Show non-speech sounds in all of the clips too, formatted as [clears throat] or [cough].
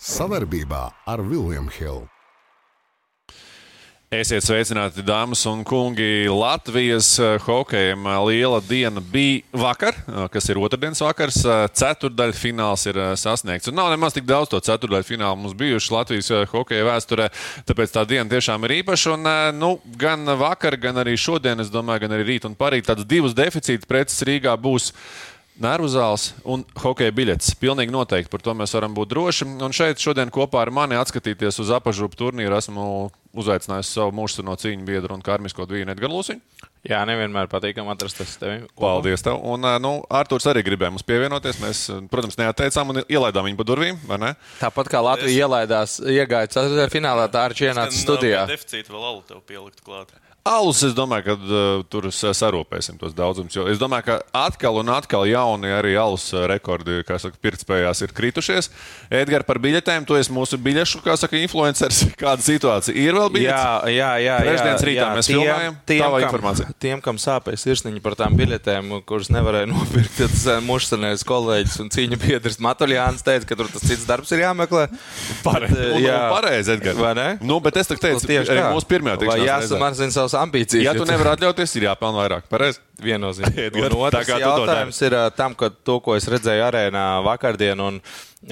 Savarbībā ar Vilniņu Hildu. Esiet sveicināti, dāmas un kungi. Latvijas eh, hokejam eh, liela diena bija vakar, eh, kas ir otrdienas vakars. Ceturdaļa fināls ir sasniegts. Un nav nemaz tik daudz to ceturdaļu finālu mums bijuši Latvijas hokeja vēsturē, tāpēc tā diena tiešām ir īpaša. Un, nu, gan vakar, gan arī šodien, es domāju, gan arī rīt un parīt tādas divas deficīta preces Rīgā būs nervu zāles un hokeja biļetes. Pilnīgi noteikti par to mēs varam būt droši. Un šeit šodien kopā ar mani atskatīties uz apažūpu turnīru esmu uzaicinājis savu mūžu no cīņu biedru un karmisko dvīnu Edgars Lusiņu. Jā, nevienmēr patīkami atrasties tevi. Paldies tev. Un, nu, Artūrs arī gribēja mums pievienoties. Mēs, protams, neatteicām un ielaidām viņu pa durvīm. Tāpat kā Latvija es... ielaidās, iegāja ceturtajā finālā, tā arī ienāca studijā. Deficīti vēl alu tev pielikt klāt. Alus, es domāju, ka uh, tur sarūpēsim tos daudzumus. Es domāju, ka atkal un atkal jauni arī alus rekordi, kā saka, pirktspējās ir kritušies. Edgars, par biļetēm, tu esi mūsu biļešu, kā saka, influenceris. [laughs] Kāda situācija ir vēl bijusi? Jā, jā, jā. Trešdienas rītā jā, mēs tiem, filmējam. Tiem, kam, informācija. tiem, kam sāpēs sirsniņi par tām biļetēm, kuras nevarēja [laughs] nopirkt, tas uh, mušsanais kolēģis un cīņa biedrs Matuļāns teica, ka tur tas cits darbs ir jāmeklē. Pareizi, jā, Edgars. Vai ne? Nu, bet es teicu, tieši arī mūsu pirmajā tikšanās. Savas ambīcijas? Ja tu nevari atļauties, ir jāpelnā vairāk. Pareizi. Viennozīmīgi. [laughs] Otrs jautājums ir tam, ka to, ko es redzēju arēnā vakardien un,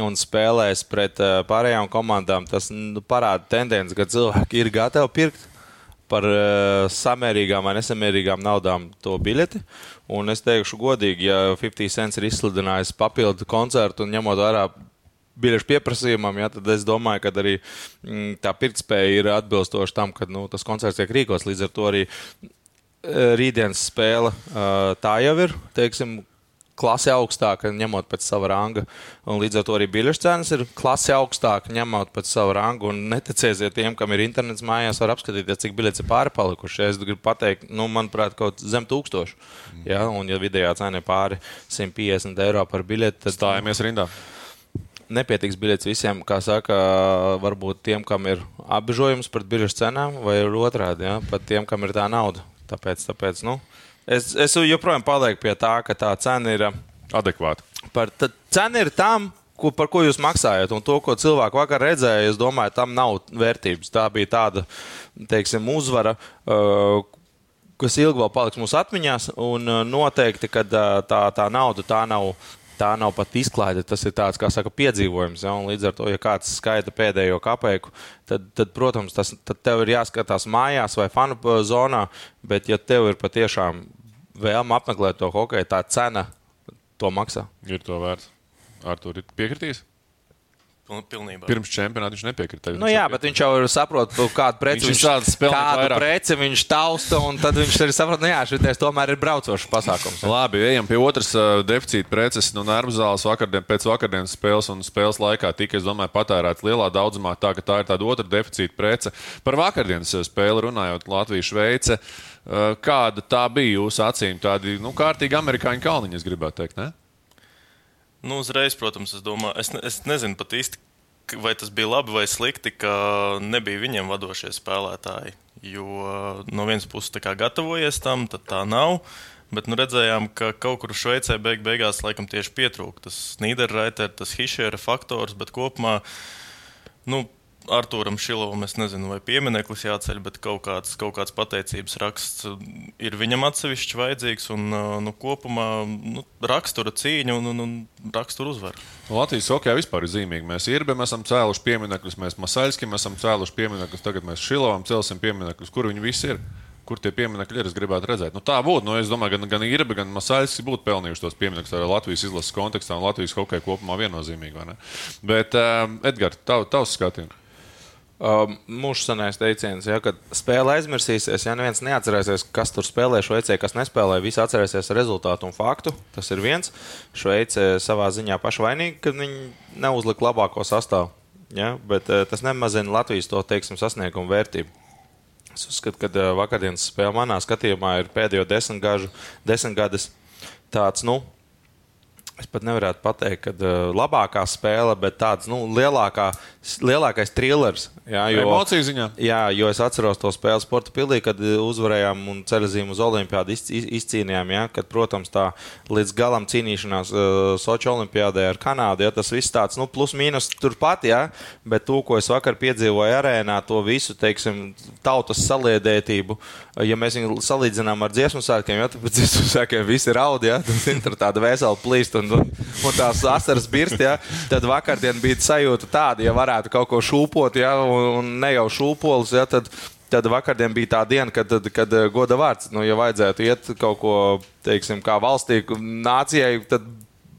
un spēlēs pret pārējām komandām, tas nu, parāda tendenci, ka cilvēki ir gatavi pirkt par uh, samērīgām vai nesamērīgām naudām to biļeti. Un es teikšu, godīgi, ja 50 cents ir izsludinājis papildu koncertu un ņemot vērā biļešu pieprasījumam, ja, tad es domāju, ka arī m, mm, tā pirktspēja ir atbilstoša tam, ka nu, tas koncerts tiek rīkots. Līdz ar to arī e, rītdienas spēle tā jau ir. Teiksim, klase augstāka, ņemot pēc sava ranga. Un līdz ar to arī biļešu cenas ir klase augstāka, ņemot pēc sava ranga. Un neticēsiet tiem, kam ir internets mājās, var apskatīties, cik biļetes ir pārpalikušas. Es gribu pateikt, nu, manuprāt, kaut zem tūkstošu. Mm. Ja? Un, ja vidējā cena ir pāri 150 eiro par biļeti, tad stājamies rindā nepietiks biļets visiem, kā saka, varbūt tiem, kam ir apbežojums pret biržas cenām, vai otrādi, ja, pat tiem, kam ir tā nauda. Tāpēc, tāpēc nu, es, es joprojām palieku pie tā, ka tā cena ir adekvāta. Par, cena ir tam, ko, par ko jūs maksājat, un to, ko cilvēki vakar redzēja, es domāju, tam nav vērtības. Tā bija tāda, teiksim, uzvara. Uh, kas ilgi vēl paliks mūsu atmiņās, un noteikti, ka tā, tā nauda tā nav tā nav pat izklaide. Tas ir tāds, kā saka, piedzīvojums. Ja? Un līdz ar to, ja kāds skaita pēdējo kapeiku, tad, tad protams, tas tad tev ir jāskatās mājās vai fanu zonā. Bet, ja tev ir patiešām vēlme apmeklēt to hokeju, tā cena to maksā. Ir to vērts. Ar to piekritīs? Pilnībā. Pirms čempionāta viņš nepiekrita. Nu, jā, bet viņš jau saprot, kādu preci viņš, viņš, kādu preci viņš tausta, un tad viņš arī saprot, ka nu šis tomēr ir braucošs pasākums. Labi, ejam pie otras uh, deficīta preces. Nu, nervu zāles vakardien, pēc vakardienas spēles un spēles laikā tika, es domāju, patērēts lielā daudzumā, tā tā ir tāda otra deficīta prece. Par vakardienas spēli runājot, Latvija-Šveice. Uh, kāda tā bija jūsu acīm? Tādi nu, kārtīgi amerikāņu kalniņi, es gribētu teikt. Ne? Nu, uzreiz, protams, es domāju, es, ne, es nezinu pat īsti, vai tas bija labi vai slikti, ka nebija viņiem vadošie spēlētāji. Jo no vienas puses tā kā gatavojies tam, tad tā nav. Bet nu, redzējām, ka kaut kur Šveicē beig beigās laikam tieši pietrūka tas Nīderraitera, tas Hišera faktors, bet kopumā nu, Arthūram Šilovam, es nezinu, vai piemineklis jāceļ, bet kaut kāds, kaut kāds pateicības raksts ir viņam atsevišķi vajadzīgs. Un, nu, kopumā nu, rakstura cīņa un, un, un rakstura uzvara. Latvijas hokeja vispār ir zīmīga. Mēs Irbam esam cēluši pieminekļus, mēs Masaļskim esam cēluši pieminekļus, tagad mēs Šilovam celsim pieminekļus. Kur viņi visi ir? Kur tie pieminekļi ir? Es gribētu redzēt. Nu, tā būtu. Nu, es domāju, gan, gan Irba, gan Masaļskis būtu pelnījuši tos pieminekļus arī Latvijas izlases kontekstā un Latvijas hokeja kopumā viennozīmīgi. Bet, um, Edgars, tav, tavs skatījums. Um, Mūsu senais teiciens, ja, kad spēle aizmirsīsies, ja neviens neatcerēsies, kas tur spēlē Šveicē, kas nespēlē, visi atcerēsies rezultātu un faktu. Tas ir viens. Šveice savā ziņā pašvainīga, ka viņi neuzlika labāko sastāvu. Ja, bet uh, tas nemazina Latvijas to teiksim, sasniegumu vērtību. Es uzskatu, ka uh, vakardienas spēle manā skatījumā ir pēdējo desmit, gažu, desmit gadus tāds, nu, Es pat nevarētu pateikt, ka uh, labākā spēle, bet tāda nu, lielākā lielākais trillers. Jā, jo, Emociju ziņā. Jā, jo es atceros to spēli sporta pilī, kad eh, uzvarējām un ceļzīmu uz Olimpiādu iz, iz, izcīnījām. Jā, kad, protams, tā līdz galam cīnīšanās uh, Sochi Olimpiādē ar Kanādu, jā, tas viss tāds, nu, plus mīnus turpat, jā, bet to, ko es vakar piedzīvoju arēnā, to visu, teiksim, tautas saliedētību, ja mēs viņu salīdzinām ar dziesmu svētkiem, jā, tad pēc dziesmu svētkiem visi raud, jā, tad ir tāda vesela plīst un, un, un tās asaras birst, jā, tad vakardien bija sajūta tāda, ja varētu kaut ko šūpot, jā, un, ne jau šūpolis, jā, tad, tad vakardien bija tā diena, kad, kad, kad goda vārds, nu, ja vajadzētu iet kaut ko, teiksim, kā valstī, nācijai, tad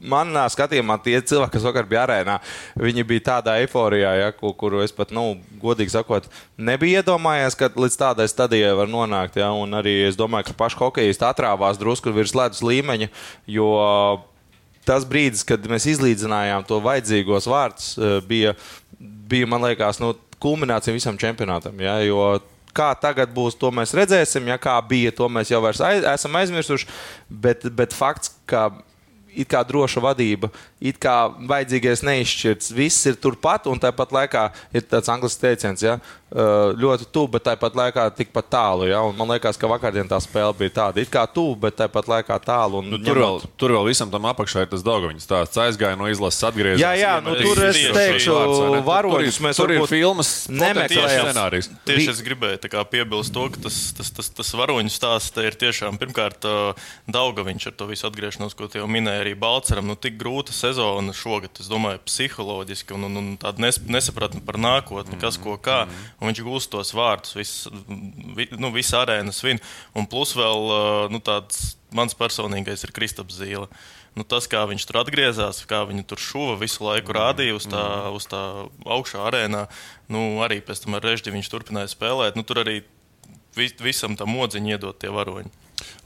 manā skatījumā tie cilvēki, kas vakar bija arēnā, viņi bija tādā eiforijā, ja, kuru es pat, nu, godīgi sakot, nebiju iedomājies, ka līdz tādai stadijai var nonākt. Ja, un arī es domāju, ka paši hokeisti atrāvās drusku virs ledus līmeņa, jo tas brīdis, kad mēs izlīdzinājām to vajadzīgos vārdus, eh, bija, bija, man liekas, nu, kulminācija visam čempionātam. Ja, jo kā tagad būs, to mēs redzēsim. Ja kā bija, to mēs jau aiz, esam aizmirsuši. Bet, bet fakts, ka it kā droša vadība, it kā vajadzīgais neizšķirts. Viss ir turpat, un tāpat laikā ir tāds angļu teiciens, ja, ļoti tuvu, bet tāpat laikā tikpat tālu. Ja, un man liekas, ka vakardien tā spēle bija tāda, it kā tuvu, bet tāpat laikā tālu. Un, nu, tur, vēl, tur vēl visam tam apakšā ir tas Daugaviņas stāsts. Aizgāja no izlases, atgriezās. Jā, jā, nu, tur es teikšu, varoņus mēs tur ir filmas, nemeklējam scenārijus. Tieši es gribēju piebilst to, ka tas, tas, tas, tas varoņu stāsts ir tiešām pirmkārt Daugaviņš ar to visu atgriešanos, ko te jau minēja arī Balceram. Nu, tik grūta sezona šogad, es domāju, psiholoģiski un, un, un tāda nes, nesapratne par nākotni, kas ko kā. Un viņš gūst tos vārdus, viss vi, nu, vis arēnas vien. Un plus vēl nu, tāds mans personīgais ir Kristaps Zīle. Nu, tas, kā viņš tur atgriezās, kā viņu tur šuva visu laiku rādīja uz tā, uz tā augšā arēnā, nu, arī pēc tam ar režģi viņš turpināja spēlēt. Nu, tur arī vis, visam tam modziņu iedot tie varoņi.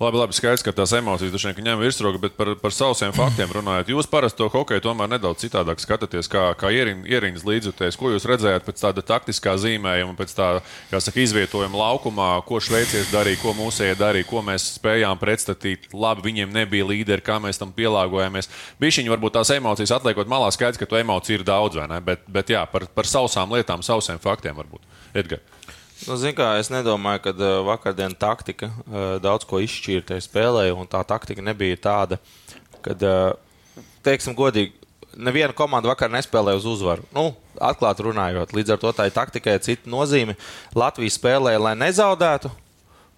Labi, labi skaidrs, ka tās emocijas droši vien ņem virsroku, bet par, par sausiem faktiem runājot. Jūs parasti to hokeju tomēr nedaudz citādāk skatāties, kā, kā ierīnas līdzjutējs. Ko jūs redzējāt pēc tāda taktiskā zīmējuma, pēc tā, kā saka, izvietojuma laukumā, ko šveicieši darīja, ko mūsēji darīja, ko mēs spējām pretstatīt. Labi, viņiem nebija līderi, kā mēs tam pielāgojāmies. Bišķiņi varbūt tās emocijas atliekot malā, skaidrs, ka to emociju ir daudz? Bet, bet jā, par, par sausām lietām, sausiem faktiem varbūt. Edgars. Nu, kā, es nedomāju, ka uh, vakardienas taktika uh, daudz ko izšķīra tajā spēlē, tā taktika nebija tāda, ka, uh, teiksim, godīgi, neviena komanda vakar nespēlēja uz uzvaru. Nu, atklāti runājot, līdz ar to tā taktikai ir cita nozīme. Latvija spēlēja, lai nezaudētu,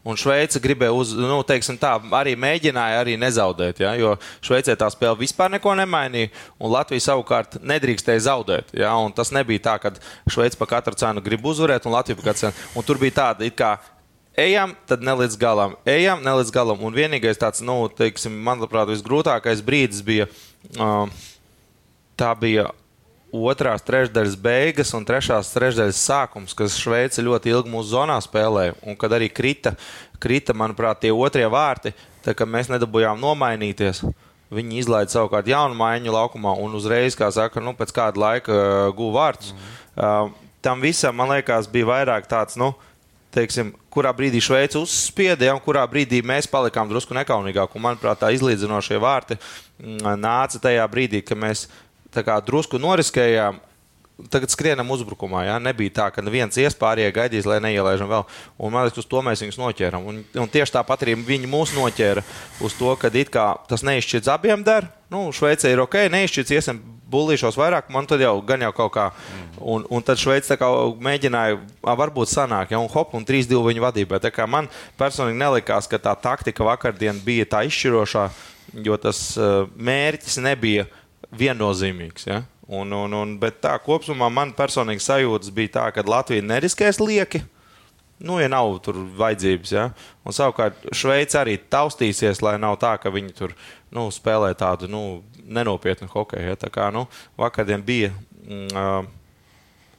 Un Šveice gribēja, uz, nu, teiksim, tā, arī mēģināja arī nezaudēt. Ja, jo Šveicē tā spēle vispār neko nemainīja, un Latvija savukārt nedrīkstēja zaudēt. Ja, tas nebija tā, ka Šveice par katru cenu grib uzvarēt, un Latvija par katru cenu. Un tur bija tāda, it kā ejam, tad ne līdz galam, ejam, ne līdz galam. Un vienīgais tāds, nu, teiksim, manuprāt, visgrūtākais brīdis bija. Uh, tā bija otrās trešdaļas beigas un trešās trešdaļas sākums, kas Šveice ļoti ilgi mūsu zonā spēlēja, un kad arī krita, krita manuprāt, tie otrie vārti, tad, kad mēs nedabūjām nomainīties. Viņi izlaiž savukārt jaunu maiņu laukumā un uzreiz, kā saka, nu, pēc kāda laika uh, guva vārdus. Mm. Uh, tam visam, man liekas, bija vairāk tāds, nu, teiksim, kurā brīdī Šveice uzspieda, ja, un kurā brīdī mēs palikām drusku nekaunīgāki. Manuprāt, tā izlīdzinošie vārti mm, nāca tajā brīdī, kad mēs kā, drusku noriskējām. Tagad skrienam uzbrukumā. Ja? Nebija tā, ka viens iespārējais gaidīs, lai neielaižam vēl. Un, man liekas, uz to mēs viņus noķēram. Un, un tieši tāpat arī viņi mūs noķēra uz to, ka tas neizšķirts abiem der. Nu, Šveicē ir ok, neizšķirts, iesim bullīšos vairāk, man tad jau gan jau kaut kā. Un, un tad Šveice mēģināja, varbūt sanāk, ja un hop, un 3-2 viņa vadībā. Tā kā man personīgi nelikās, ka tā taktika vakardien bija tā izšķirošā, jo tas uh, mērķis nebija viennozīmīgs. Ja? Un, un, un, bet tā kopumā man personīgi sajūtas bija tā, ka Latvija neriskēs lieki. Nu, ja nav tur vajadzības, ja. Un savukārt Šveice arī taustīsies, lai nav tā, ka viņi tur nu, spēlē tādu nu, nenopietnu hokeju. Ja. Tā kā nu, vakardien bija mm,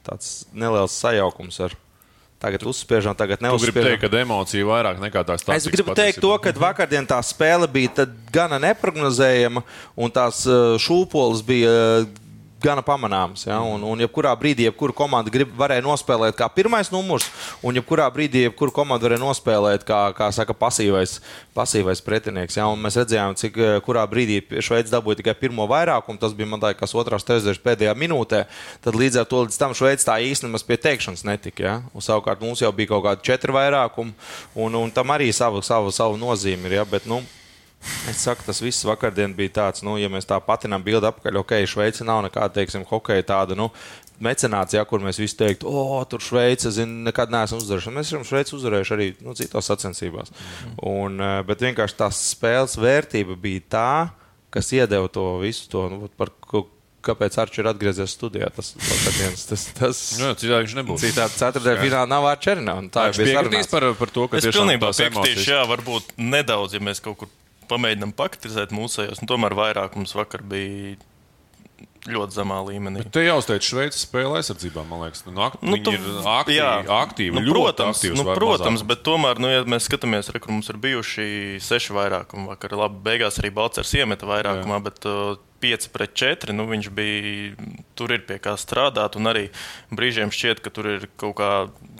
tāds neliels sajaukums ar Tagad uzspiežam, tagad neuzspiežam. Gribu teikt, ka emocija vairāk nekā tās tādas. Es gribu teikt to, ka vakardien tā spēle bija gana neparedzējama, un tās šūpoles bija gana pamanāms. Ja? Un, un jebkurā brīdī, jebkura komanda grib, varēja nospēlēt kā pirmais numurs, un jebkurā brīdī, jebkura komanda varēja nospēlēt kā, kā saka, pasīvais, pasīvais pretinieks. Ja? Un mēs redzējām, cik eh, kurā brīdī Šveice dabūja tikai pirmo vairākumu. Tas bija man liekas, otrās trešdaļas pēdējā minūtē. Tad līdz ar to līdz tam Šveice tā īstenībā pie teikšanas netika. Ja? Un, savukārt mums jau bija kaut kādi četri vairākumi, un, un tam arī savu, savu, savu nozīmi ir. Ja? Bet, nu, Es saku, tas viss vakardien bija tāds, nu, ja mēs tā patinām bildi apakaļ, ok, Šveice nav nekāda, teiksim, hokeja tāda, nu, mecenāts, ja, kur mēs visi teiktu, o, oh, tur Šveice, zinu, nekad neesam uzvarējuši. Mēs esam Šveici uzvarējuši arī nu, citās sacensībās. Mm. Un, eh, bet vienkārši tās spēles vērtība bija tā, kas iedeva to visu to, nu, par ko kāpēc Arčers ir atgriezies studijā. Tas, tas, tas, tas nu, citādi viņš nebūs. Citādi ceturtajā finālā nav Arčerina. Tā ir piekritīs par, par to, ka es pilnībā piekritīšu, jā, varbūt nedaudz, ja mēs kaut kur pamēģinām pakritizēt mūsējos. Nu, tomēr vairākums vakar bija ļoti zemā līmenī. Bet te jau uzteic, Šveices spēlē aizsardzībā, man liekas, nu, ak, nu, tu, ir aktīvi. Jā, aktīvi nu, protams, aktīvs, nu, protams bet tomēr, nu, ja mēs skatāmies, re, kur mums ir bijuši seši vairākumi vakar, labi, beigās arī Balcers iemeta vairākumā, jā. bet uh, 5 pret 4. Nu, viņš bija tur, ir pie kā strādāt. Un arī brīžiem šķiet, ka tur ir kaut kā,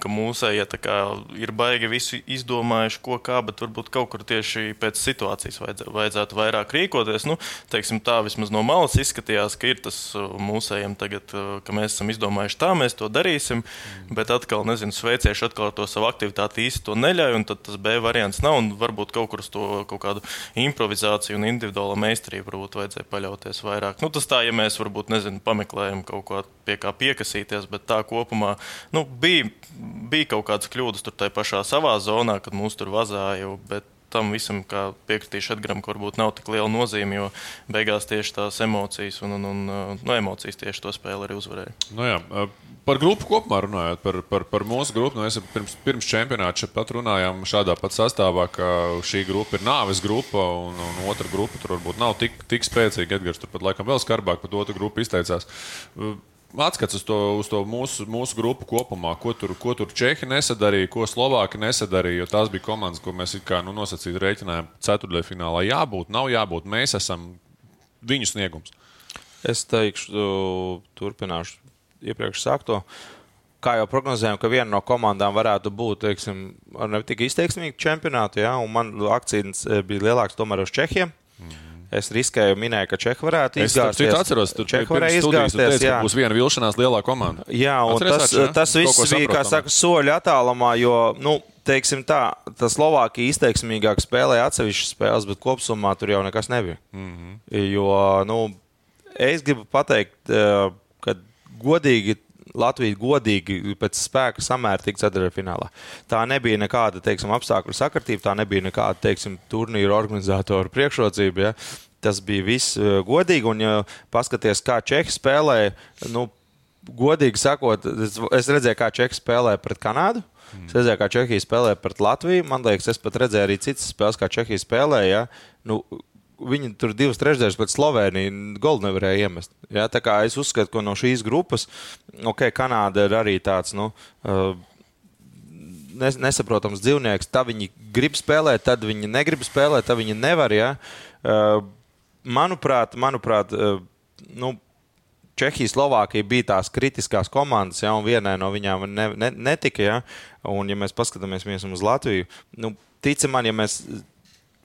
ka mūsējie ja, ir baigi visi izdomājuši, ko kā, bet varbūt kaut kur tieši pēc situācijas vajadzētu, vajadzētu vairāk rīkoties. Nu, teiksim, tā vismaz no malas izskatījās, ka ir tas uh, mūsējiem tagad, uh, ka mēs esam izdomājuši tā, mēs to darīsim. Mm. Bet atkal, nezinu, sveicieši atkal to savu aktivitāti īsti to neļauj, un tad tas B variants nav. Varbūt kaut kur uz to kaut kādu improvizāciju un individuālo meistarību varbūt vajadzēja paļauties iesaistīties vairāk. Nu, tas tā, ja mēs varbūt nezinu, pameklējam kaut ko pie kā piekasīties, bet tā kopumā nu, bija, bija kaut kādas kļūdas tur tajā pašā savā zonā, kad mūs tur vazāja. Bet tam visam, piekritīšu Edgars, ka varbūt nav tik liela nozīme, jo beigās tieši tās emocijas un, un, un no nu, emocijas tieši to spēli arī uzvarēja. Nu jā, par grupu kopumā runājot, par, par, par mūsu grupu, nu, mēs pirms, pirms čempionāta šeit pat runājām šādā pat sastāvā, ka šī grupa ir nāves grupa un, un otra grupa tur varbūt nav tik, tik spēcīga. Edgars turpat laikam vēl skarbāk par otru grupu izteicās atskats uz to, uz to mūsu, mūsu grupu kopumā, ko tur, ko tur Čehi nesadarīja, ko Slovāki nesadarīja. Tās bija komandas, ko mēs kā, nu, nosacīti rēķinājām ceturtajā finālā. Jābūt, nav jābūt. Mēs esam viņu sniegums. Es teikšu, turpināšu iepriekš sākto. Kā jau prognozējām, ka viena no komandām varētu būt teiksim, ne tik izteiksmīgu čempionātu, ja, un man akcents bija lielāks tomēr uz Čehiem. Es riskēju, minēju, ka Čehija varētu izgāzties. Es atceros, ka Čehija varēja izgāzties. Teici, būs viena vilšanās lielā komanda. Jā, un Atceries, tas, atšķirā? tas viss bija, kā saka, soļi attālumā, jo, nu, teiksim tā, tas Slovākija izteiksmīgāk spēlēja atsevišķas spēles, bet kopsumā tur jau nekas nebija. Mm -hmm. Jo, nu, es gribu pateikt, eh, ka godīgi Latvija godīgi pēc spēka samēra tika ceturtfinālā. Tā nebija nekāda teiksim, apstākļu sakritība, tā nebija nekāda teiksim, turnīra organizatoru priekšrocība. Ja? Tas bija viss eh, godīgi, un ja paskaties, kā Čehi spēlēja, nu, godīgi sakot, es redzēju, kā Čehi spēlēja pret Kanādu. Es redzēju, kā Čehija spēlēja pret Latviju. Man liekas, es pat redzēju arī citas spēles, kā Čehija spēlēja. Ja? Nu, viņi tur divas trešdaļas pēc Slovenijas golfu nevarēja iemest. Ja, tā kā es uzskatu, ka no šīs grupas, ok, Kanāda ir arī tāds. Nu, uh, Nesaprotams dzīvnieks, tā viņi grib spēlēt, tad viņi negrib spēlēt, tad viņi nevar. Ja? Uh, manuprāt, manuprāt uh, nu, Čehija, Slovākija bija tās kritiskās komandas, ja, un vienai no viņām ne, ne, netika. Ja, un, ja mēs paskatāmies uz Latviju, nu, ticam man, ja mēs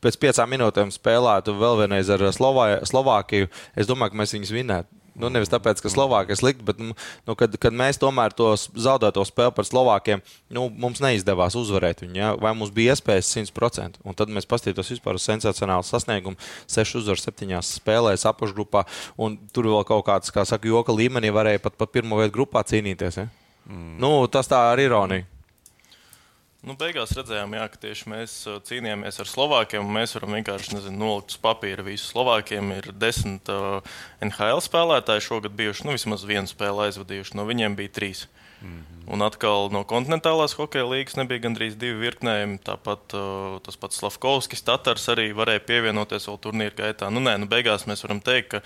pēc piecām minūtēm spēlētu vēl vienreiz ar Slovā, Slovākiju, es domāju, ka mēs viņus vinētu. Nu, nevis tāpēc, ka Slovākija ir slikta, bet nu, kad, kad mēs tomēr to zaudēto spēli par Slovākiem, nu, mums neizdevās uzvarēt viņu. Ja? Vai mums bija iespējas 100%? Un tad mēs paskatītos vispār uz sensacionālu sasniegumu. 6 uzvaras 7 spēlēs apakšgrupā, un tur vēl kaut kāds, kā saka, joka līmenī varēja pat par pirmo vietu grupā cīnīties. Ja? Mm. Nu, tas tā ir ironija. Nu, beigās redzējām, jā, ka tieši mēs uh, cīnījāmies ar Slovākiem. Mēs varam vienkārši nezinu, nolikt uz papīra visu. Slovākiem ir desmit uh, NHL spēlētāji šogad bijuši. Nu, vismaz vienu spēli aizvadījuši. No viņiem bija trīs. Mm -hmm. Un atkal no kontinentālās hokeja līnijas nebija gandrīz divi virknējumi. Tāpat uh, tas pats Slavkovskis, Tatars arī varēja pievienoties vēl turnīra gaitā. Nu, nē, nu, beigās mēs varam teikt, ka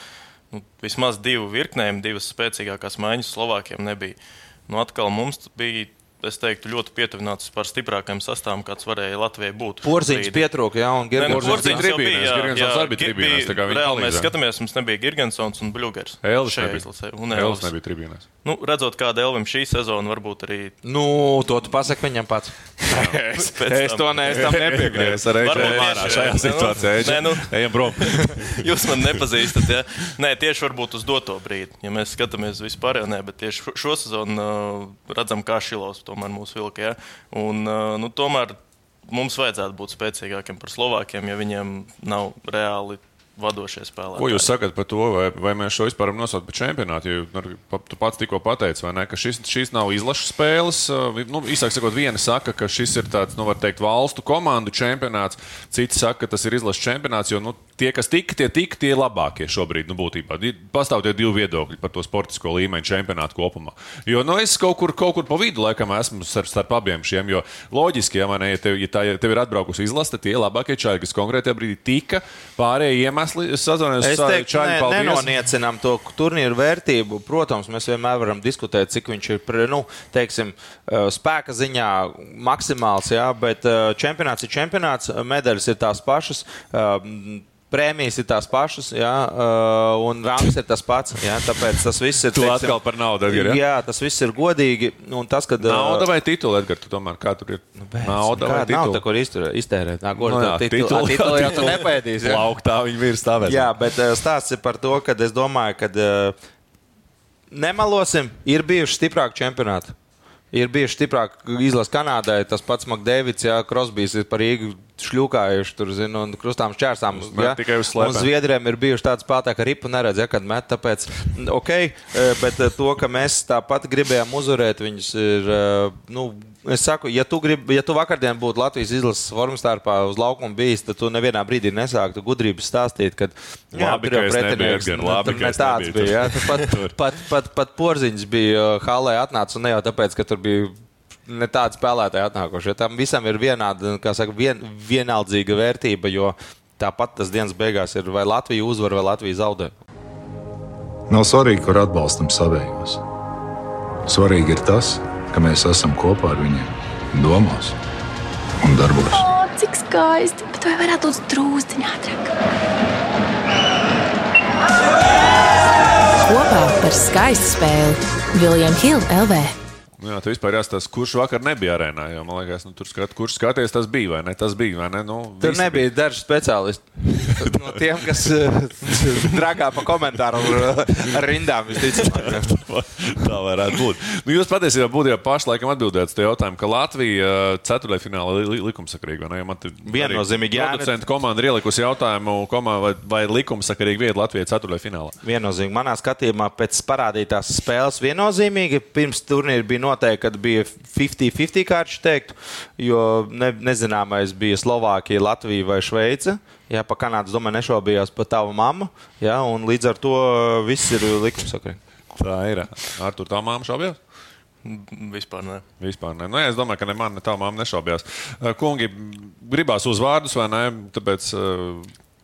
nu, vismaz divu virknējumu, divas spēcīgākās maiņas Slovākiem nebija. Nu, atkal mums bija es teiktu, ļoti pietuvināts par stiprākajiem sastāvam, kāds varēja Latvijai būt. Porziņš pietrūka, jā, un tribīnēs. Girgensons arī bija tribīnēs. Reāli mēs skatāmies, mums nebija Girgensons un Bļūgers. Elvis nebija. Un Elvis nebija tribīnēs. Nu, redzot, kāda Elvim šī sezona varbūt arī. Nu, to tu pasaki viņam pats. es, [laughs] es to ne, es tam nepiekrītu. Es arī ārā šajā situācijā. Nē, nu, ejam prom. [laughs] Jūs man nepazīstat, ja? Nē, tieši varbūt uz doto brīdi. Ja mēs skatāmies vispār, nē, bet tieši šo sezonu uh, redzam, kā Šilovs tomēr mūsu vilka. Ja? Un, uh, nu, tomēr mums vajadzētu būt spēcīgākiem par Slovākiem, ja viņiem nav reāli vadošie spēlētāji. Ko jūs sakat par to, vai, vai mēs šo vispār varam nosaukt par čempionātu? Jo nu, tu pats tikko pateici, ne, ka šis, šīs nav izlašu spēles. Nu, īsāk sakot, viena saka, ka šis ir tāds, nu, teikt, valstu komandu čempionāts, citi saka, ka tas ir izlašu čempionāts, jo nu, tie, kas tika, tie tika tie labākie šobrīd. Nu, būtībā. Pastāv tie divi viedokļi par to sportisko līmeņu čempionātu kopumā. Jo nu, es kaut kur, kaut kur pa vidu laikam esmu starp, starp abiem šiem. Jo loģiski, ja, ne, ja, tev, ja, tā, ja tev ir atbraukusi izlase, tad tie labākie čaļi, kas konkrētajā brīdī tika, pārējie iemesli sazvanījos ar teiktu, čaļi. Ne, paldies. nenoniecinām to turnīru vērtību. Protams, mēs vienmēr varam diskutēt, cik viņš ir nu, teiksim, spēka ziņā maksimāls, jā, bet čempionāts ir čempionāts, medaļas ir tās pašas Prēmijas ir tās pašas, jā, uh, un rangs ir tas pats. Jā, tāpēc tas viss ir. Tu teiksim, atkal par naudu, Edgar. Jā? jā, tas viss ir godīgi. Tas, kad, uh, nauda vai titula, Edgar, tu tomēr kā tur ir? Nu, bet, nauda vai titula? Nauda, kur iztērēt. Nā, kur no, jā, titula, titula, titula jau tu nepēdīsi. Lauktā viņi virs stāvēs. Jā, bet uh, stāsts ir par to, ka es domāju, ka nemalosim, ir bijuši stiprāki čempionāti. Ir bijuši stiprāki izlases Kanādai, tas pats Makdēvits, Jā, Krosbīs ir par Rīgu šļūkājuši tur, zinu, un krustām šķērsām. Ja? Tikai uz slēpēm. Un Zviedriem ir bijuši tāds spēlētāji, ka ripu neredz, ja, kad met, tāpēc, ok, e, bet e, to, ka mēs tāpat gribējām uzvarēt, viņus ir, e, nu, es saku, ja tu, grib, ja tu vakardien būtu Latvijas izlases formas starpā uz laukuma bijis, tad tu nevienā brīdī nesāktu gudrības stāstīt, ka, jā, labi, tur jau pretinieks, nu, labi, ne tāds bija, ja? [laughs] pat, pat, pat, pat, pat porziņš bija halē atnācis, un ne jau tāpēc, ka tur bija ne tādi spēlētāji atnākuši. Ja tam visam ir vienāda, saka, vien, vienaldzīga vērtība, jo tāpat tas dienas beigās ir vai Latvija uzvar, vai Latvija zaudē. Nav svarīgi, kur atbalstam savējos. Svarīgi ir tas, ka mēs esam kopā ar viņiem, domās un darbos. O, cik skaisti! Bet vai varētu būt drūzdiņā ātrāk? Kopā par skaistu spēli Viljams Hilde LV. Nu, jā, tu vispār jāstāsta, kurš vakar nebija arēnā. Jo, man liekas, nu, tur skat, kurš skaties, tas bija vai ne? Tas bija, vai ne? Nu, tur nebija bija. daži speciālisti. [laughs] no tiem, kas eh, dragā pa komentāru ar rindām, visticamāk. [laughs] Tā varētu būt. Nu, jūs patiesībā būtu jau paši laikam atbildējāt uz jautājumu, ka Latvija eh, ceturtajā finālā li likumsakarīga. Ja man tur viennozīmīgi jāatcerās. Komanda ir ielikusi jautājumu, komanda, vai, vai likumsakarīgi vieta Latvijai ceturtajā finālā. Viennozīmīgi. Manā skatījumā pēc parādītās spēles viennozīmīgi pirms turnīra bija noteikti, ka bija 50-50 kārtas, teiktu, jo ne, nezināmais bija Slovākija, Latvija vai Šveice. Jā, pa Kanādas domāju, nešaubījās pat tava mamma. Jā, un līdz ar to viss ir likumsakrīgi. Tā ir. Ar to tā māma šaubījās? Vispār nē. Vispār nē. Nu, jā, es domāju, ka ne man, ne tā māma nešaubījās. Kungi, gribās uzvārdus vai nē? Tāpēc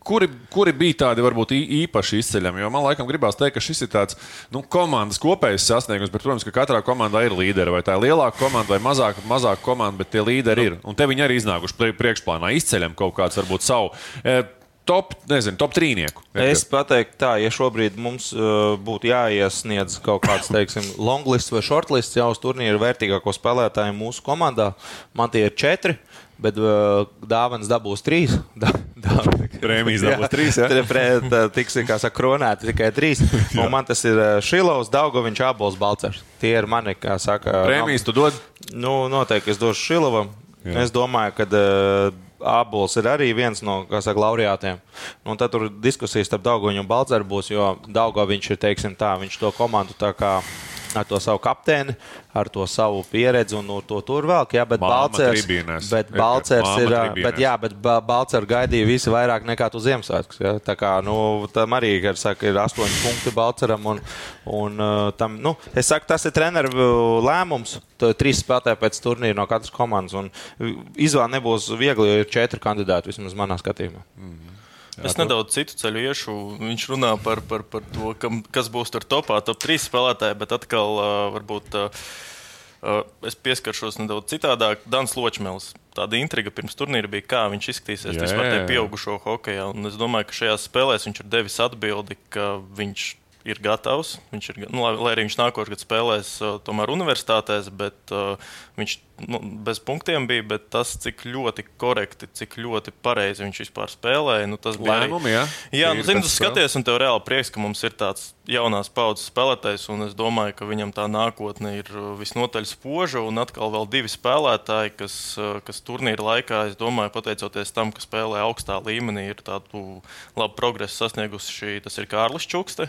Kuri, kuri bija tādi varbūt īpaši izceļami? Jo man laikam gribās teikt, ka šis ir tāds nu, komandas kopējs sasniegums, bet, protams, ka katrā komandā ir līderi. Vai tā ir lielāka komanda vai mazāka, mazāka komanda, bet tie līderi ir. Un te viņi arī iznākuši priekšplānā, izceļam kaut kādu varbūt savu. E, top, nezinu, top trīnieku. Es pateiktu, tā, ja šobrīd mums uh, būtu jāiesniedz kaut kāds, teiksim, longlists vai shortlists jau uz turnīru vērtīgāko spēlētāju mūsu komandā, man tie ir četri. Bet uh, dāvanas dabūs trīs. [laughs] Dā, Prēmijas dabūs trīs. Ja? Tur tiks, kā saka, kronēti tikai trīs. [laughs] Un man tas ir Šilovs, Daugoviņš, Abols, Balcers. Tie ir mani, kā saka. Prēmijas tu dod? Nu, noteikti es došu Šilovam. Jā. Es domāju, ka uh, Abols ir arī viens no saka, laureātiem. Un tad tur diskusijas starp Daugoviņu un Balceru būs, jo Daugoviņš ir, teiksim tā, viņš to komandu tā kā ar to savu kapteini, ar to savu pieredzi un to tur vēl. Jā, bet Balcers, bet Balcers ir. Bet, jā, bet Balcers gaidīja visi vairāk nekā tu Ziemassvētkus. Jā. Tā kā nu, tam arī saka, ir astoņi punkti Balceram. Un, un, tam, nu, es saku, tas ir treneru lēmums. Trīs spēlētāji pēc turnīra no katras komandas. Izvēle nebūs viegli, jo ir četri kandidāti vismaz manā skatījumā. Mm -hmm. Jā, es nedaudz citu ceļu iešu. Viņš runā par, par, par to, kam, kas būs tur topā, top 3 spēlētāji, bet atkal uh, varbūt. Uh, es pieskaršos nedaudz citādāk. Dans Ločmēls. Tāda intriga pirms turnīra bija, kā viņš izskatīsies vispār tajā pieaugušo hokeja. Un es domāju, ka šajās spēlēs viņš ir devis atbildi, ka viņš ir gatavs. Viņš ir, nu, lai, lai arī viņš nākošais gads spēlēs uh, tomēr universitātēs, bet uh, viņš nu, bez punktiem bija. Bet tas, cik ļoti korekti, cik ļoti pareizi viņš vispār spēlēja, nu, tas bija lēmumi. Jā, jā nu, zini, tu skaties, un tev reāli prieks, ka mums ir tāds jaunās paudzes spēlētājs, un es domāju, ka viņam tā nākotne ir uh, visnotaļ spoža. Un atkal vēl divi spēlētāji, kas, uh, kas turnīra laikā, es domāju, pateicoties tam, ka spēlē augstā līmenī, ir tādu labu progresu sasniegusi. Tas ir Kārlis Čukste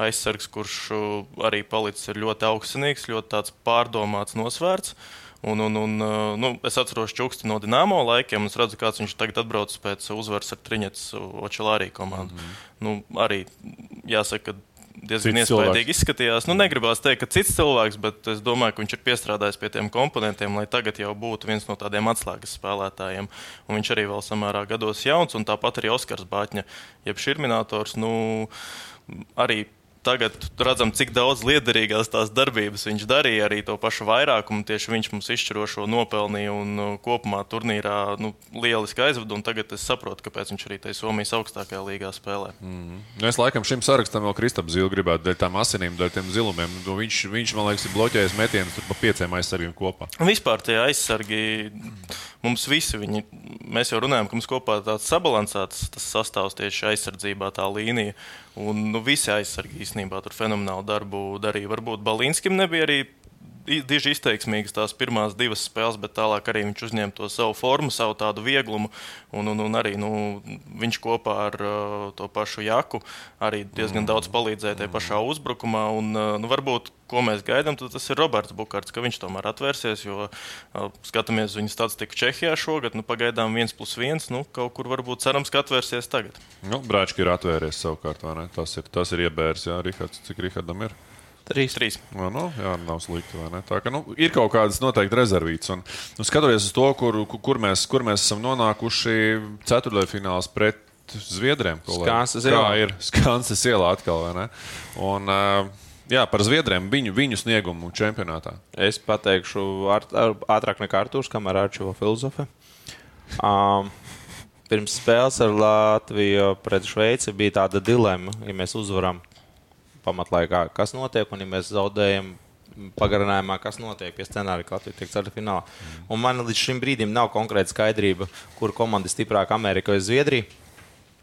aizsargs, kurš uh, arī palicis ļoti augstsinīgs, ļoti pārdomāts, nosvērts. Un, un, un, uh, nu, es atceros Čukstu no Dienāmo laikiem, un es redzu, kāds viņš tagad atbrauc pēc uzvaras ar Triņets Očelārī komandu. Mm -hmm. nu, arī jāsaka, diezgan iespaidīgi izskatījās. Nu, negribās teikt, ka cits cilvēks, bet es domāju, ka viņš ir piestrādājis pie tiem komponentiem, lai tagad jau būtu viens no tādiem atslēgas spēlētājiem. Un viņš arī vēl samērā gados jauns, un tāpat arī Oskars Bāķņa, jeb Širminators. Nu, arī tagad redzam, cik daudz liederīgās tās darbības viņš darīja. Arī to pašu vairākumu tieši viņš mums izšķirošo nopelnīja un uh, kopumā turnīrā nu, lieliski aizvada. Tagad es saprotu, kāpēc viņš arī tajā Somijas augstākajā līgā spēlē. Mm. Nu, es laikam šim sarakstam vēl Kristaps Zilu gribētu dēļ tām asinīm, dēļ tiem zilumiem. Nu, viņš, viņš, man liekas, ir bloķējis metienus pa pieciem aizsargiem kopā. Vispār tie aizsargi. Mums visi, viņi, mēs jau runājam, ka mums kopā ir tāds sabalansēts sastāvs tieši aizsardzībā, tā līnija. Un nu, visi aizsargi īstenībā tur fenomenālu darbu darīja. Varbūt Balīnskim nebija arī diži izteiksmīgas tās pirmās divas spēles, bet tālāk arī viņš uzņēma to savu formu, savu tādu vieglumu. Un, un, un arī nu, viņš kopā ar uh, to pašu Jaku arī diezgan daudz palīdzēja tajā pašā uzbrukumā. Un, uh, nu, varbūt, ko mēs gaidām, tas ir Roberts Bukārts, ka viņš tomēr atvērsies. Jo uh, skatāmies viņa statistiku Čehijā šogad, nu, pagaidām viens plus viens. Nu, kaut kur varbūt cerams, ka atvērsies tagad. Nu, Brāčki ir atvērties savukārt, vai ne? Tas ir, tas ir iebērs, jā, Rihards, cik Rihardam ir. Trīs. Trīs. No, nu, jā, nav slikti. Tā, ka, nu, ir kaut kādas noteikti rezervītas. Un, nu, skatoties uz to, kur, kur, mēs, kur mēs esam nonākuši ceturdaļfinālā pret Zviedriem. Skanses ielā. ir [laughs] Skanses ielā atkal. Un, jā, par Zviedriem viņu, viņu sniegumu čempionātā. Es pateikšu ar, ar, ātrāk nekā Arthurs, kamēr Arčuva filozofe. Um, pirms spēles ar Latviju pret Šveici bija tāda dilemma, ja mēs uzvaram pamatlaikā, kas notiek, un ja mēs zaudējam pagarinājumā, kas notiek pie scenārija, ka Latvija tiek ceturtajā finālā. Un man līdz šim brīdim nav konkrēta skaidrība, kur komanda ir stiprāka - Amerika vai Zviedrija.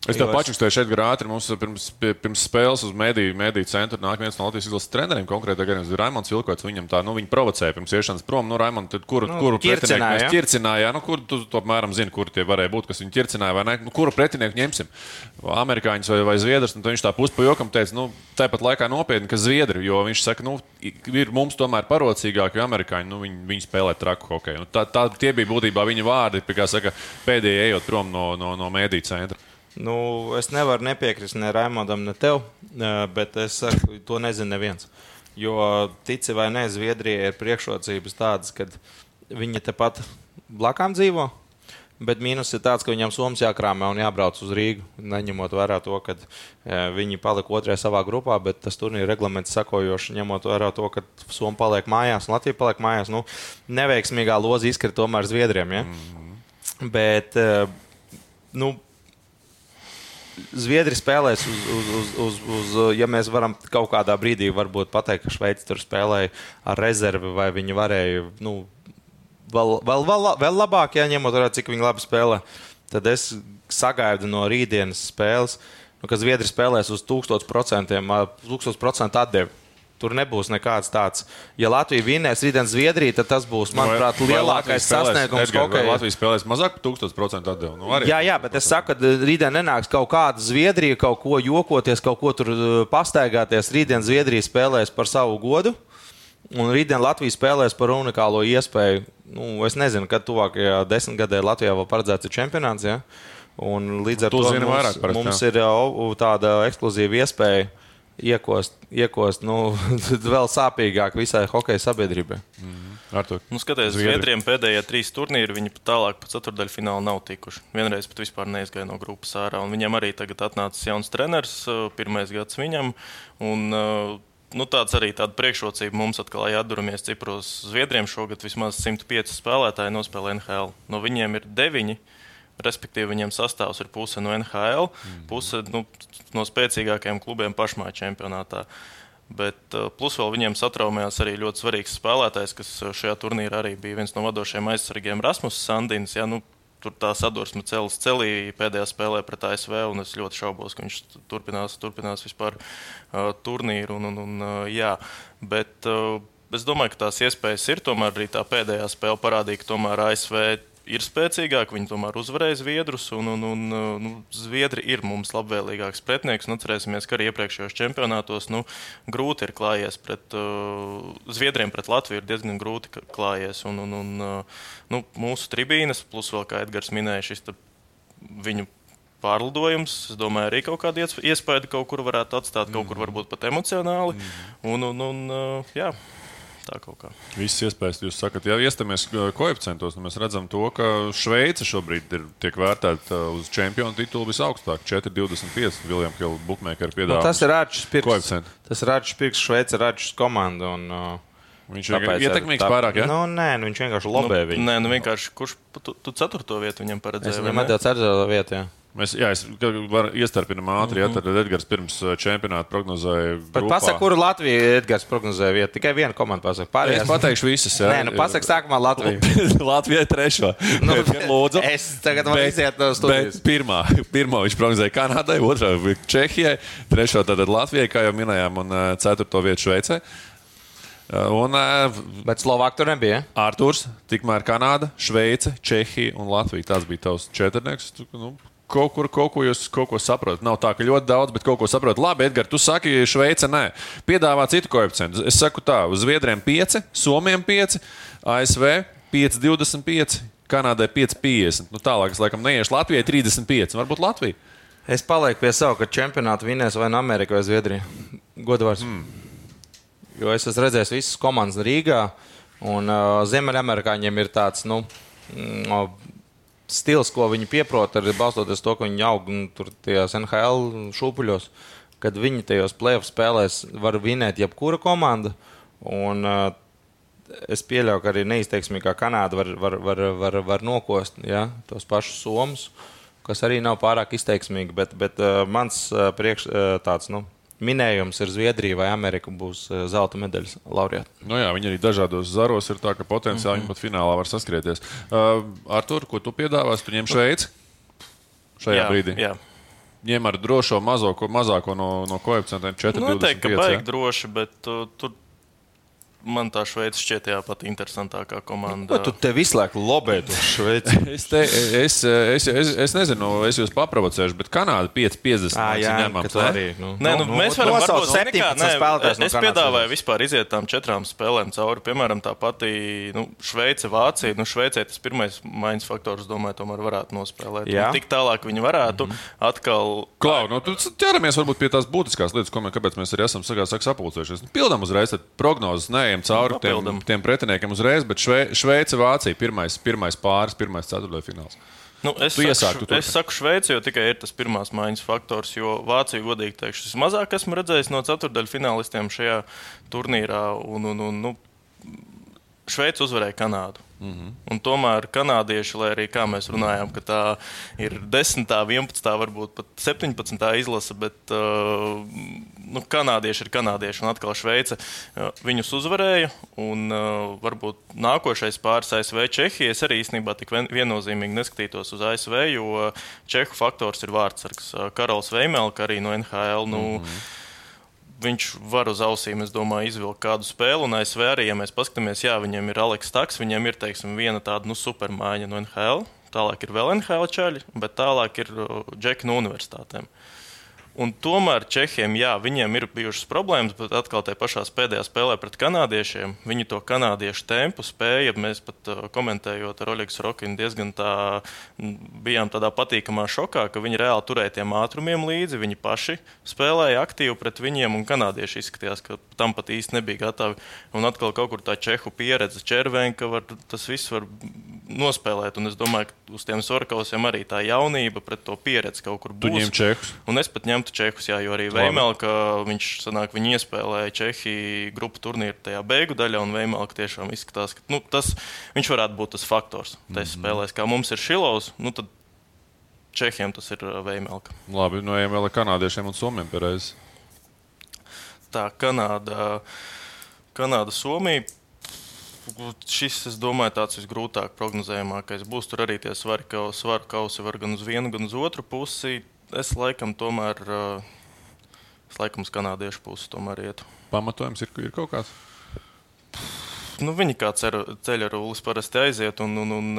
Es tev pačukstēju šeit grāmatā. Mums pirms, pirms spēles uz mediju, mediju centra nāk viens no Latvijas izlases treneriem. Konkrēti, gadījumā Raimons Vilkots. Viņam tā, nu, viņi provocēja pirms iešanas prom. Nu, Raimond, kuru, nu, kuru pretinieku mēs ķircinājām? Nu, kur tu apmēram zini, kur tie varēja būt, kas viņu ķircināja vai ne? Nu, kuru pretinieku ņemsim? Amerikāņus vai, vai Zviedrus? Nu, viņš tā puspa jokam teica, nu, tāpat laikā nopietni, ka Zviedri, jo viņš saka, nu, ir mums tomēr parocīgāki amerikāņi. Nu, viņi, viņi spēlē traku hokeju. Nu, tā, tā, tie bija būtībā viņa vārdi, kā saka, pēdējie ejot prom no, no, no mediju centra. Nu, es nevaru nepiekrist ne Raimondam, ne tev, bet es saku, to nezinu neviens. Jo, tici vai nē, Zviedrijai ir priekšrocības tādas, ka viņi tepat blakām dzīvo. Bet mīnus ir tāds, ka viņam Somijas jākrāmē un jābrauc uz Rīgu. Neņemot vērā to, ka viņi palika otrajā savā grupā, bet tas turnīra reglaments sakojoši, ņemot vērā to, ka Somija paliek mājās un Latvija paliek mājās. Nu, neveiksmīgā loza izkrita tomēr Zviedriem. Ja? Mm -hmm. Bet, nu, Zviedri spēlēs uz, uz, uz, uz, uz, ja mēs varam kaut kādā brīdī pateikt, ka Šveice tur spēlēja ar rezervi, vai viņi varēja nu, vēl, vēl, vēl, vēl labāk, ja ņemot vērā, cik viņi labi spēlē. Tad es sagaidu no rītdienas spēles, nu, ka Zviedri spēlēs uz 1000%, 1000 atdevi. Tur nebūs nekāds tāds. Ja Latvija vinnēs rītdien Zviedriju, tad tas būs, manuprāt, vai, lielākais vai sasniegums. Vai Latvija spēlēs mazāk par 1000% atdevu? Nu, jā, jā, bet es saku, ka rītdien nenāks kaut kāda Zviedrija, kaut ko jokoties, kaut ko tur uh, pastaigāties. Rītdien Zviedrija spēlēs par savu godu. Un rītdien Latvija spēlēs par unikālo iespēju. Nu, es nezinu, kad tuvākajā desmitgadē Latvijā vēl paredzēts čempionāts. Ja? Un līdz ar to, to mums, vairāk, mums ir uh, tāda ekskluzīva iespēja iekost, iekost nu, [laughs] vēl sāpīgāk visai hokeja sabiedrībai. Mm -hmm. Nu, Skatoties, Zviedriem pēdējie trīs turnīri, viņi pat tālāk pa ceturdaļfinālu nav tikuši. Vienreiz pat vispār neizgāja no grupas ārā. Viņam arī tagad atnācis jauns treneris, pirmais gads viņam. Un, nu, tāds arī tāda priekšrocība mums atkal, ja atduramies Cipros Zviedriem šogad vismaz 105 spēlētāji nospēlē NHL. No viņiem ir 9. Respektīvi, viņiem sastāvs ir puse no NHL, mm. puse nu, no spēcīgākajiem klubiem pašmā čempionātā. Bet uh, plus vēl viņiem satraumējās arī ļoti svarīgs spēlētājs, kas uh, šajā turnīrā arī bija viens no vadošajiem aizsargiem, Rasmus Sandins. Ja, nu, tur tā sadursme cels celī pēdējā spēlē pret ASV, un es ļoti šaubos, ka viņš turpinās, turpinās vispār uh, turnīru. Un, un, un, uh, jā, bet, uh, es domāju, ka tās iespējas ir. Tomēr arī tā pēdējā spēle parādīja, ka tomēr ASV ir spēcīgāki. Viņi tomēr uzvarēja Zviedrus, un, un, un nu, Zviedri ir mums labvēlīgāks pretinieks. Nu, cerēsimies, ka arī iepriekšējos čempionātos nu, grūti ir klājies pret uh, Zviedriem, pret Latviju ir diezgan grūti klājies. Un, un, un, uh, nu, mūsu tribīnes, plus vēl, kā Edgars minēja, šis viņu pārlidojums. Es domāju, arī kaut kāda iespēja kaut kur varētu atstāt, kaut kur varbūt pat emocionāli. Un, un, un, uh, jā tā kaut kā. Visas iespējas jūs sakat, ja iestamies uh, koeficientos, nu mēs redzam to, ka Šveice šobrīd ir, tiek vērtēta uh, uz čempionu titulu visaugstāk - 4,25. Viljams Hilda Bookmaker piedāvā. Nu, tas ir Rāčs Pirks. Tas ir Rāčs Pirks, Šveice ir Rāčs komanda. Un, uh... Viņš ir ietekmīgs tā, pārāk. Ja? Nu, nē, nu, viņš vienkārši lobē nu, viņu. Nē, nu, vienkārši kurš tu, tu ceturto vietu viņam paredzēja? Es viņam atdevu ceturto vietu. Jā. Mēs, jā, es varu iestarpināt ātri, mm -hmm. ja tad Edgars pirms čempionāta prognozēja. Bet pasaka, kuru Latviju Edgars prognozēja vietu? Tikai viena komanda pasaka. Pārējās... Es pateikšu visas. Jā. Nē, nu pasaka sākumā Latviju. [laughs] Latvijai trešo. [laughs] Nu, Lūdzu. Es tagad varu iziet no studijas. Pirmā, [laughs] pirmā viņš prognozēja Kanādai, otrā Čehijai, trešo tātad Latvijai, kā jau minējām, un ceturto vietu Šveicē. Un, Bet Slovākija tur nebija. Arthurs, tikmēr Kanāda, Šveice, Čehija un Latvija. Tas bija tavs četrnieks. Nu, kaut kur kaut ko jūs kaut ko saprotat. Nav tā, ka ļoti daudz, bet kaut ko saprotat. Labi, Edgars, tu saki, Šveice nē. Piedāvā citu koeficientu. Es saku tā, uz Zviedriem 5, Somijam 5, ASV 5,25, Kanādai 5,50. Nu, tālāk es laikam neiešu Latvijai 35, varbūt Latvija. Es palieku pie sava, ka čempionātu vinēs vai nu Amerika vai Zviedrija. Godvārds. Mm. Jo es esmu redzējis visas komandas Rīgā, un uh, Ziemeļamerikāņiem ir tāds, nu, mm, stils, ko viņi pieprot, arī balstoties to, ka viņi aug tur tajos NHL šūpuļos, kad viņi tajos playoff spēlēs var vinēt jebkura komanda. Un, uh, es pieļauju, ka arī neizteiksmīgā Kanāda var, var, var, var, var nokost ja, tos pašus somus, kas arī nav pārāk izteiksmīgi. Bet, bet uh, mans uh, priekš, tāds, nu, minējums ir Zviedrija vai Amerika būs eh, zelta medaļas laureāti. Nu jā, viņi arī dažādos zaros ir tā, ka potenciāli mm -hmm. viņi pat finālā var saskrieties. Uh, Artur, ko tu piedāvāsi? Tu ņem Šveici šajā jā, brīdī? Jā. Ņem ar drošo mazāko, mazāko no, no koeficientiem 4,25. Nu, noteikti, ka baigi droši, bet uh, tur man tā Šveice šķiet jā, pat interesantākā komanda. Ko tu te visu laiku lobēji uz Šveici? [laughs] es, te, es, es, es, es nezinu, es jūs paprovocēšu, bet Kanāda 5,50. Ah, jā, ņemam, arī. Nu, nē, nu, nu, mēs varam nosaukt 17 spēlētājus. Es piedāvāju vispār iziet tām četrām spēlēm cauri. Piemēram, tā pati nu, Šveice, Vācija. Nu, Šveicē tas pirmais maiņas faktors, domāju, tomēr varētu nospēlēt. Jā. Un tik tālāk viņi varētu mm -hmm. atkal. Klau, nu, tu ķeramies varbūt pie tās būtiskās lietas, ko mēs, kāpēc mēs arī esam sagās, sapulcējušies. Nu, pildām uzreiz prognozes, nē, neejam cauri tiem, tiem pretiniekiem uzreiz, bet šve, Šveice, Vācija pirmais, pirmais pāris, pirmais ceturtais fināls. Nu, es, tu saku, tu es saku Šveici, jo tikai ir tas pirmās maiņas faktors, jo Vācija, godīgi teikšu, es mazāk esmu redzējis no ceturdaļu finālistiem šajā turnīrā. Un, un, un, nu, Šveice uzvarēja Kanādu. Mm -hmm. Un tomēr kanādieši, lai arī kā mēs runājām, ka tā ir 10, 11, varbūt pat 17 izlase, bet uh, nu, kanādieši ir kanādieši un atkal Šveice uh, viņus uzvarēja. Un uh, varbūt nākošais pāris ASV Čehija. Es arī īstenībā tik viennozīmīgi neskatītos uz ASV, jo Čehu faktors ir vārdsargs. Uh, Karols Veimelka arī no NHL. Nu, mm -hmm viņš var uz ausīm, es domāju, izvilkt kādu spēli. Un ASV arī, ja mēs paskatāmies, jā, viņiem ir Aleks Taks, viņiem ir teiksim, viena tāda nu, supermaiņa no NHL. Tālāk ir vēl NHL čaļi, bet tālāk ir Džeki no universitātēm. Un tomēr Čehiem, jā, viņiem ir bijušas problēmas, bet atkal tajā pašā pēdējā spēlē pret kanādiešiem viņi to kanādiešu tempu spēja. Mēs pat uh, komentējot ar Oļegu Rokinu, diezgan tā bijām tādā patīkamā šokā, ka viņi reāli turēja tiem ātrumiem līdzi. Viņi paši spēlēja aktīvi pret viņiem, un kanādieši izskatījās, ka tam pat īsti nebija gatavi. Un atkal kaut kur tā čehu pieredze, červēnka, var, tas viss var nospēlēt. Un es domāju, ka uz tiem sorkausiem arī tā jaunība pret to pieredzi kaut kur būs. Tu ņem čehus. Un es pat ņemtu čehus, jā, jo arī Veimelka, viņš sanāk, viņi iespēlēja Čehiju grupu turnīru tajā beigu daļā, un Veimelka tiešām izskatās, ka nu, tas, viņš varētu būt tas faktors. Tas mm -hmm. spēlēs, kā mums ir Šilovs, nu tad Čehiem tas ir Veimelka. Labi, no vēl ir kanādiešiem un somiem pareizi. Tā Kanāda, Kanāda Somija šis, es domāju, tāds visgrūtāk prognozējamākais būs. Tur arī tie svaru kausi var gan uz vienu, gan uz otru pusi. Es laikam tomēr, es laikam uz kanādiešu pusi tomēr ietu. Pamatojums ir, ir kaut kāds. Nu, viņi kā ceļa rūlis parasti aiziet. Un, un, un,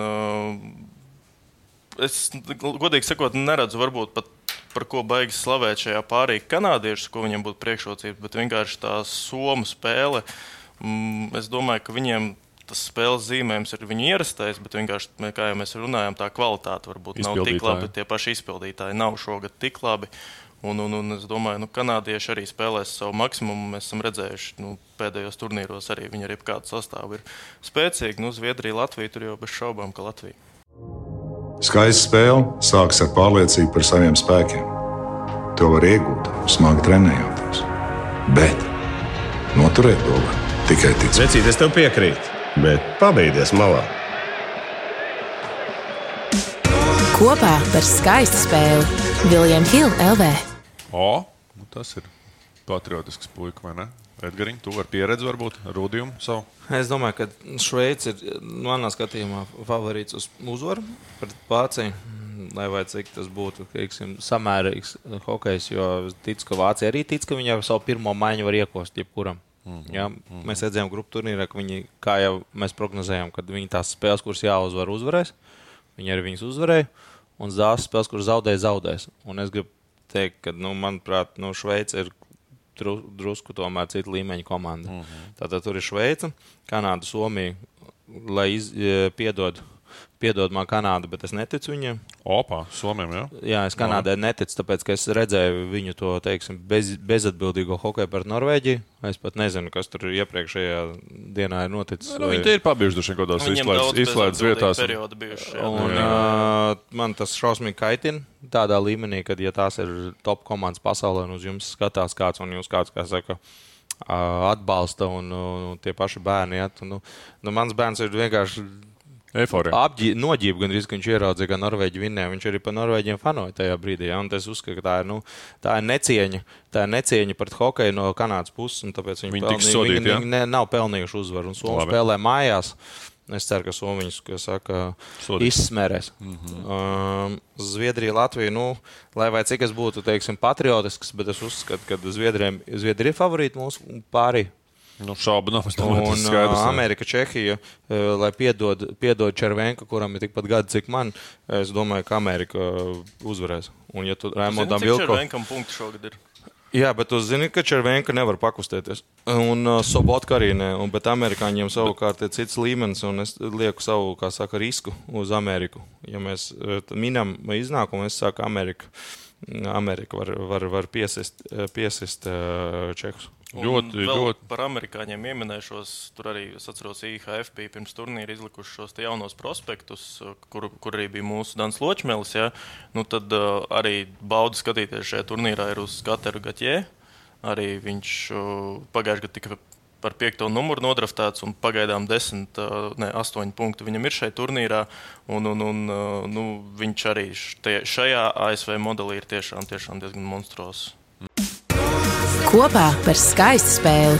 es godīgi sakot, neredzu varbūt pat par ko baigas slavēt šajā pārī kanādiešus, ko viņiem būtu priekšrocības, bet vienkārši tā somu spēle. Mm, es domāju, ka viņiem tas spēles zīmējums ir viņa ierastais, bet vienkārši, kā jau mēs runājām, tā kvalitāte varbūt nav tik laba. Tie paši izpildītāji nav šogad tik labi. Un, un, un es domāju, ka nu, kanādieši arī spēlēs savu maksimumu. Mēs esam redzējuši nu, pēdējos turnīros, arī viņi ar jebkādu sastāvu ir spēcīgi. Nu, Zviedrija, Latvija tur jau bez šaubām, ka Latvija. Skaista spēle sākas ar pārliecību par saviem spēkiem. To var iegūt, smagi trenējoties. Bet noturēt to var tikai ticēt. Vecīt, es tev piekrītu, bet pabeigties malā. Kopā par skaistu spēli Viljams Hilde LV. O, nu tas ir patriotisks puika, vai ne? Edgars, tu vari pieredzi, varbūt rūdījumu savu. Es domāju, ka Šveice ir manā skatījumā favorīts uz uzvaru pret Vāciju. Lai vai cik tas būtu teiksim, samērīgs hokejs, jo es ticu, ka Vācija arī tic, ka viņi ar savu pirmo maiņu var iekost jebkuram. Mm -hmm. ja, mēs redzējām, grupu turnīrā, ka viņi, kā jau mēs prognozējām, kad viņi tās spēles, kuras jāuzvar, uzvarēs. Viņi arī viņas uzvarēja, un zāles spēles, kuras zaudēja, zaudēs. Un es gribu teikt, ka, nu, manuprāt, nu, Šveice ir dru, drusku tomēr cita līmeņa komanda. Mm -hmm. Tātad tur ir Šveice, Kanāda, Somija, lai iz, piedod. Piedod man Kanādu, bet es neticu viņiem. Opā, Somijam, jā? Jā, es Kanādai neticu, tāpēc, ka es redzēju viņu to, teiksim, bez, bezatbildīgo hokeju par Norvēģiju. Es pat nezinu, kas tur iepriekšējā dienā ir noticis. Nu, viņi ir pabijuši kaut kādās izslēgtas vietās. Bijuši, jā. un, uh, man tas šausmīgi kaitina tādā līmenī, ka, ja tās ir top komandas pasaulē, un uz jums skatās kāds, un jūs kāds, kā saka, atbalsta, un, un tie paši bērni. Ja, tu, nu, nu, mans bērns ir vienkārši Apģi, noģība, gan arī, ka viņš ieraudzīja, ka Norvēģi vinnēja. Viņš arī par Norvēģiem fanoja tajā brīdī. Ja? Es uzskatu, ka tā ir, nu, tā ir necieņa. Tā ir necieņa pret hokeju no Kanādas puses. Tāpēc viņi, viņi, pelnī, sodīt, viņi, viņi ne, nav pelnījuši uzvaru. Un Somija spēlē mājās. Es ceru, ka Somijas saka, izsmērēs. Mm -hmm. um, Zviedrija, Latvija, nu, lai vai cik es būtu teiksim, patriotisks, bet es uzskatu, ka Zviedrija ir favorīti mūsu pārī. Nu, šaubu nav. Es domāju, un skaidrs, Amerika, Čehija, lai piedod, piedod Červenku, kuram ir tikpat gadi, cik man, es domāju, ka Amerika uzvarēs. Un, ja tu Raimondam Vilko... Červenkam punktu šogad ir. Jā, bet tu zini, ka Červenka nevar pakustēties. Un uh, Sobotka arī ne. Un, bet amerikāņiem savukārt ir cits līmenis, un es lieku savu, kā saka, risku uz Ameriku. Ja mēs minam iznākumu, es saku, Amerika, Amerika var, var, var piesist, piesist uh, Čehus. Ļoti, ļoti. Par amerikāņiem pieminēšos. Tur arī es atceros, IHF bija pirms turnīra izlikuši šos jaunos prospektus, kur, kur arī bija mūsu Dans Ločmēlis. Ja? Nu, tad uh, arī baudu skatīties šajā turnīrā ir uz Kateru Gatjē. Arī viņš uh, pagājušajā gadā tika par piekto numuru nodraftēts, un pagaidām desmit, uh, ne, astoņi punkti viņam ir šajā turnīrā. Un, un, un, uh, nu, viņš arī šajā ASV modelī ir tiešām, tiešām diezgan monstruos. Kopā par skaistu spēli,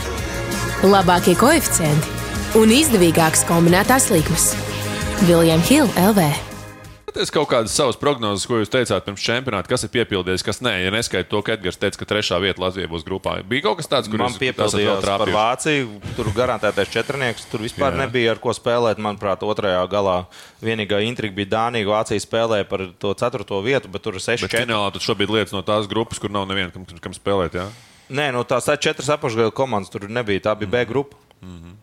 labākie koeficienti un izdevīgākas kombinētās likmes. Viljams Hilde LV. Tas kaut kādas savas prognozes, ko jūs teicāt pirms čempionāta, kas ir piepildījies, kas nē, ja neskaidrs to, ka Edgars teica, ka trešā vieta Latvijā būs grupā. Bija kaut kas tāds, kurš man piepildījās par Vāciju. Tur garantētais četrnieks, tur vispār Jā. nebija ar ko spēlēt. Manuprāt, otrajā galā vienīgā intriga bija Dānija. Vācija spēlēja par to ceturto vietu, bet tur ir seši. Bet finālā tad šobrīd lietas no tās grupas, kur nav neviena, kam, kam spēlēt. Jā? Nē, no tās četras apakšgala komandas tur nebija. Tā bija B grupa. Mm -hmm.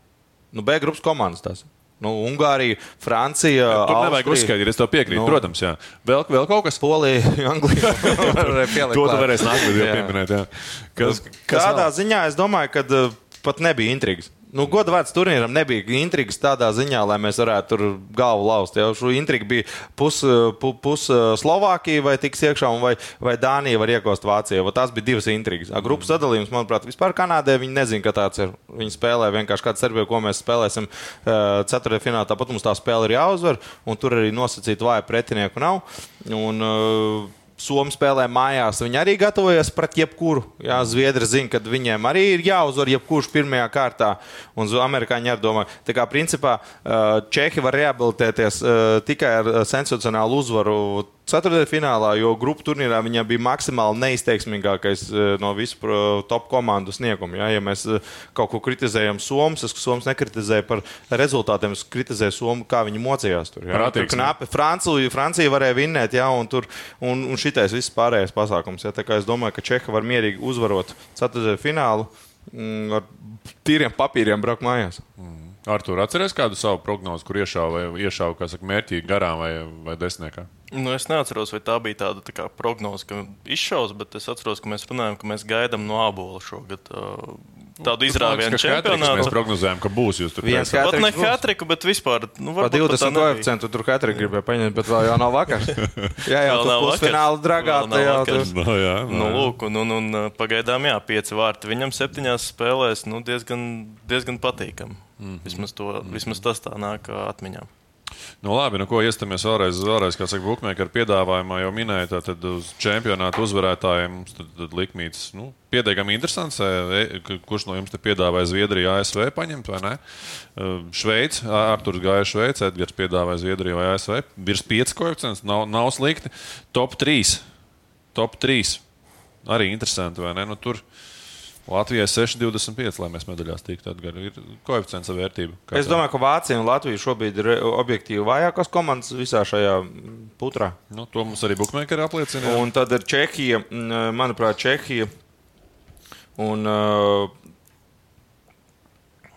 nu, B grupas komandas tās. Nu, Ungārija, Francija. Ja, tur nevajag uzskaitīt, es tev piekrītu. Nu, Protams, jā. Vēl, vēl kaut kas? Polija, [laughs] Anglija. [laughs] to tu varēsi nākamajā gadā pieminēt. Jā. Kas, kas Kādā nav? ziņā es domāju, ka uh, pat nebija intrigas. Nu, Godvārds turnīram nebija intrigas tādā ziņā, lai mēs varētu tur galvu lauzt. Jau šo intrigu bija pus, pu, pus Slovākija vai tiks iekšā, vai, vai Dānija var iekost Vācijā. Tās bija divas intrigas. Grupas sadalījums, manuprāt, vispār Kanādē viņi nezina, ka tāds ir. Viņi spēlē vienkārši kādu Serbiju, ko mēs spēlēsim ceturtajā finālā. Tāpat mums tā spēle ir jāuzvar, un tur arī nosacīta vāja pretinieku nav. Un, uh, Somija spēlē mājās. Viņi arī gatavojas pret jebkuru. Jā, Zviedri zina, ka viņiem arī ir jāuzvar jebkurš pirmajā kārtā. Un amerikāņi arī domā, ka principā Čehi var rehabilitēties tikai ar sensacionālu uzvaru ceturtajā finālā, jo grupu turnīrā viņam bija maksimāli neizteiksmīgākais no visu top komandu sniegumu. Ja, ja mēs kaut ko kritizējam Somijas, es Somijas nekritizēju par rezultātiem, es kritizēju Somiju, kā viņi mocījās tur. Ja. Tur knapi Francija, Francija varēja vinnēt, ja, un, tur, un, un šitais viss pārējais pasākums. Ja, es domāju, ka Čeha var mierīgi uzvarot ceturtajā finālu mm, ar tīriem papīriem braukt mājās. Mm. Ar to atceries kādu savu prognozi, kur iešāva, iešāva saka, mērķīgi garām vai, vai desmitniekā? Nu, es neatceros, vai tā bija tāda tā prognoze, ka izšaus, bet es atceros, ka mēs runājam, ka mēs gaidām no abola šogad. Uh, tādu izrāvienu čempionātu. Mēs prognozējām, ka būs jūs tur. Viens pat ne hatriku, bet vispār. Nu, pa 20 koeficientu tur hatriku gribēja paņemt, bet vēl jau nav vakar. [laughs] jā, jau nav pusfināla dragā. Jā, no, jā, no, nu, lūk, un, un, un pagaidām, jā, pieci vārti. Viņam septiņās spēlēs nu, diezgan, diezgan patīkami. Mm -hmm. vismaz, to, vismaz tas tā nāk atmiņā. Nu, labi, nu, ko iestamies vēlreiz, vēlreiz kā saka, Bookmaker piedāvājumā jau minēja, tad uz čempionāta uzvarētājiem mums tad, tad likmīts nu, pietiekami interesants. E, e, kurš no jums te piedāvāja Zviedriju, ASV paņemt vai ne? E, Šveice, Arthurs gāja Šveicē, Edgars piedāvāja Zviedriju vai ASV. Virs 5 koeficients nav, nav slikti. Top 3. Top 3. Arī interesanti, vai ne? Nu, tur, Latvijai 6,25, lai mēs medaļās tiktu. Tad ir koeficients vērtība. Es domāju, ka Vācija un Latvija šobrīd ir objektīvi vājākās komandas visā šajā putrā. Nu, to mums arī Bookmakeri apliecina. Un tad ir Čehija, manuprāt, Čehija. Un, uh,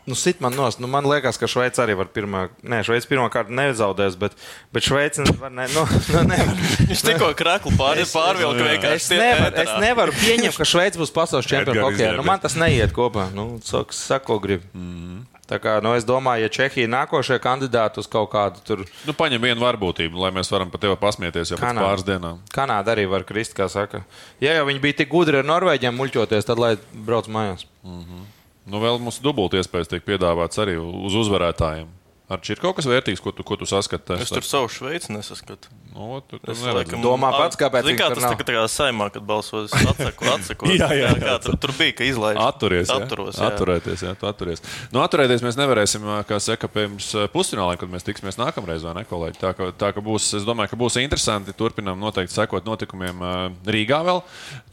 Nu, sit man nost. Nu, man liekas, ka Šveice arī var pirmā. Nē, Šveice pirmā kārta nezaudēs, bet, bet Šveice nevar. Ne, nu, [laughs] nu, nevar. Viņš tikko krāklu pāri, pārvilka vienkārši. Es, nevar, es nevaru pieņemt, ka Šveice būs pasaules čempiona hokeja. Nu, man tas neiet kopā. Nu, sako, grib. Mm -hmm. Tā kā, nu, es domāju, ja Čehija nākošie kandidāti uz kaut kādu tur. Nu, paņem vienu varbūtību, lai mēs varam par tevi pasmieties jau Kanāda. pēc pāris dienām. Kanāda arī var krist, kā saka. Ja jau viņi bija tik gudri ar Norvēģiem muļķoties, tad lai brauc mājās. Mm -hmm. Nu, vēl mums dubult iespējas tiek piedāvāts arī uz uzvarētājiem. Ar šī ir kaut kas vērtīgs, ko tu, ko tu saskati? Es tur savu šveici nesaskatu. No, tu, tu es laikam, domā pats, kāpēc tā ir. Tas tā kā saimā, kad balsos [laughs] atsaku, atsaku. jā, jā, jā, jā, tur, tur bija, ka izlaiž. Atturies, jā. Atturos, jā. Atturēties, jā, tu atturies. Nu, atturēties mēs nevarēsim, kā saka, pirms pusfināliem, kad mēs tiksimies nākamreiz, vai ne, kolēģi? Tā, ka, tā ka būs, es domāju, ka būs interesanti. Turpinām noteikti sekot notikumiem Rīgā vēl.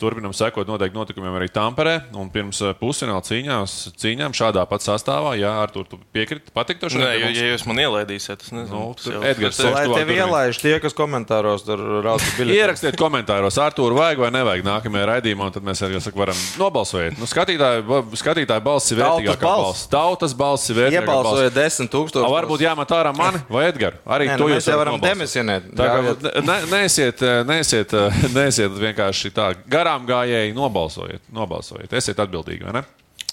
Turpinām sekot noteikti notikumiem arī Tamperē. Un pirms pusfināla cīņās, cīņām šādā pat sastāvā, jā, ar to piekrīt, patiktu šodien. Ja, jūs man ielaidīsiet, es nezinu. Nu, Edgars, lai tevi ielaiž tie, kas komentāros tur rauc [laughs] biļeti. Ierakstiet komentāros, Artur, vajag vai nevajag nākamajā raidījumā, un tad mēs arī saku, varam nobalsot. Nu, skatītāji, skatītāji balss ir vērtīgākā balss. Tautas balss ir vērtīgākā. Iebalsoja desmit tūkstoši. Varbūt jāmet ārā mani vai Edgars. Arī to nu, jūs varam demisionēt. Tā kā ne, neesiet, neesiet, [laughs] neesiet vienkārši tā garām gājēji, nobalsojiet, nobalsojiet. Esiet atbildīgi, vai ne?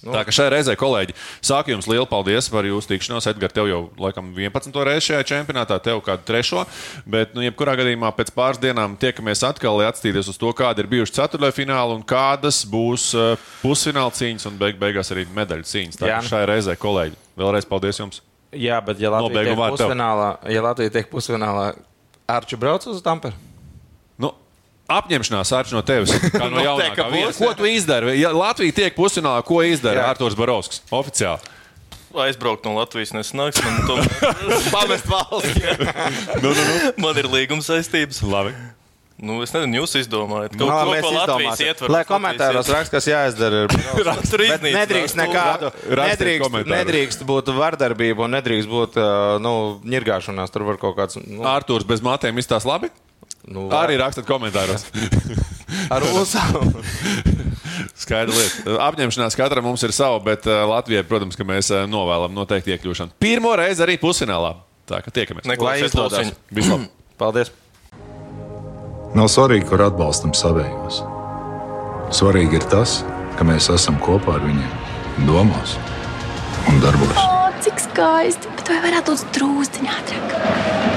Nu. Tā kā šai reizē, kolēģi, saku jums lielu paldies par jūsu tikšanos. Edgars, tev jau laikam 11. reizi šajā čempionātā, tev kādu trešo. Bet, nu, jebkurā gadījumā pēc pāris dienām tiekamies atkal, lai atskatītos uz to, kāda ir bijuši ceturtajā fināla un kādas būs uh, pusfināla cīņas un beig beigās arī medaļu cīņas. Tā kā šai reizē, kolēģi, vēlreiz paldies jums! Jā, bet ja Latvija tiek pusfinālā, ja Latvija tiek pusfinālā, Arču brauc uz Tamperu? Apņemšanās arī no tevis. Kā [laughs] no jaunākā viena. Ko tu izdari? Ja Latvija tiek pusfinālā, ko izdara Arthurs Barovskis oficiāli? Aizbraukt no Latvijas nesanāks. Man tomēr [laughs] pamest valsts. [laughs] nu, nu, nu. Man ir līguma saistības. Labi. Nu, es nezinu, jūs izdomājat, kaut nu, ko Latvijas ietver. Lai komentāros raksta, kas jāizdara. nedrīkst nekādu, nedrīkst, nedrīkst būt vardarbība un nedrīkst būt nu, ņirgāšanās. Tur var kaut kāds. Nu... Artūrs bez matiem izstāsta labi? Nu, Arī rakstat komentāros. [laughs] Ar uzsākumu. [laughs] Skaidra lieta. Apņemšanās katram mums ir sava, bet uh, Latvijai, protams, ka mēs uh, novēlam noteikti iekļūšanu. Pirmo reizi arī pusfinālā. Tā kā tiekamies. Neklājas izdodas. [clears throat] Paldies! Nav svarīgi, kur atbalstam savējos. Svarīgi ir tas, ka mēs esam kopā ar viņiem domās un darbos. O, cik skaisti! Bet vai varētu būt drūzciņā ātrāk?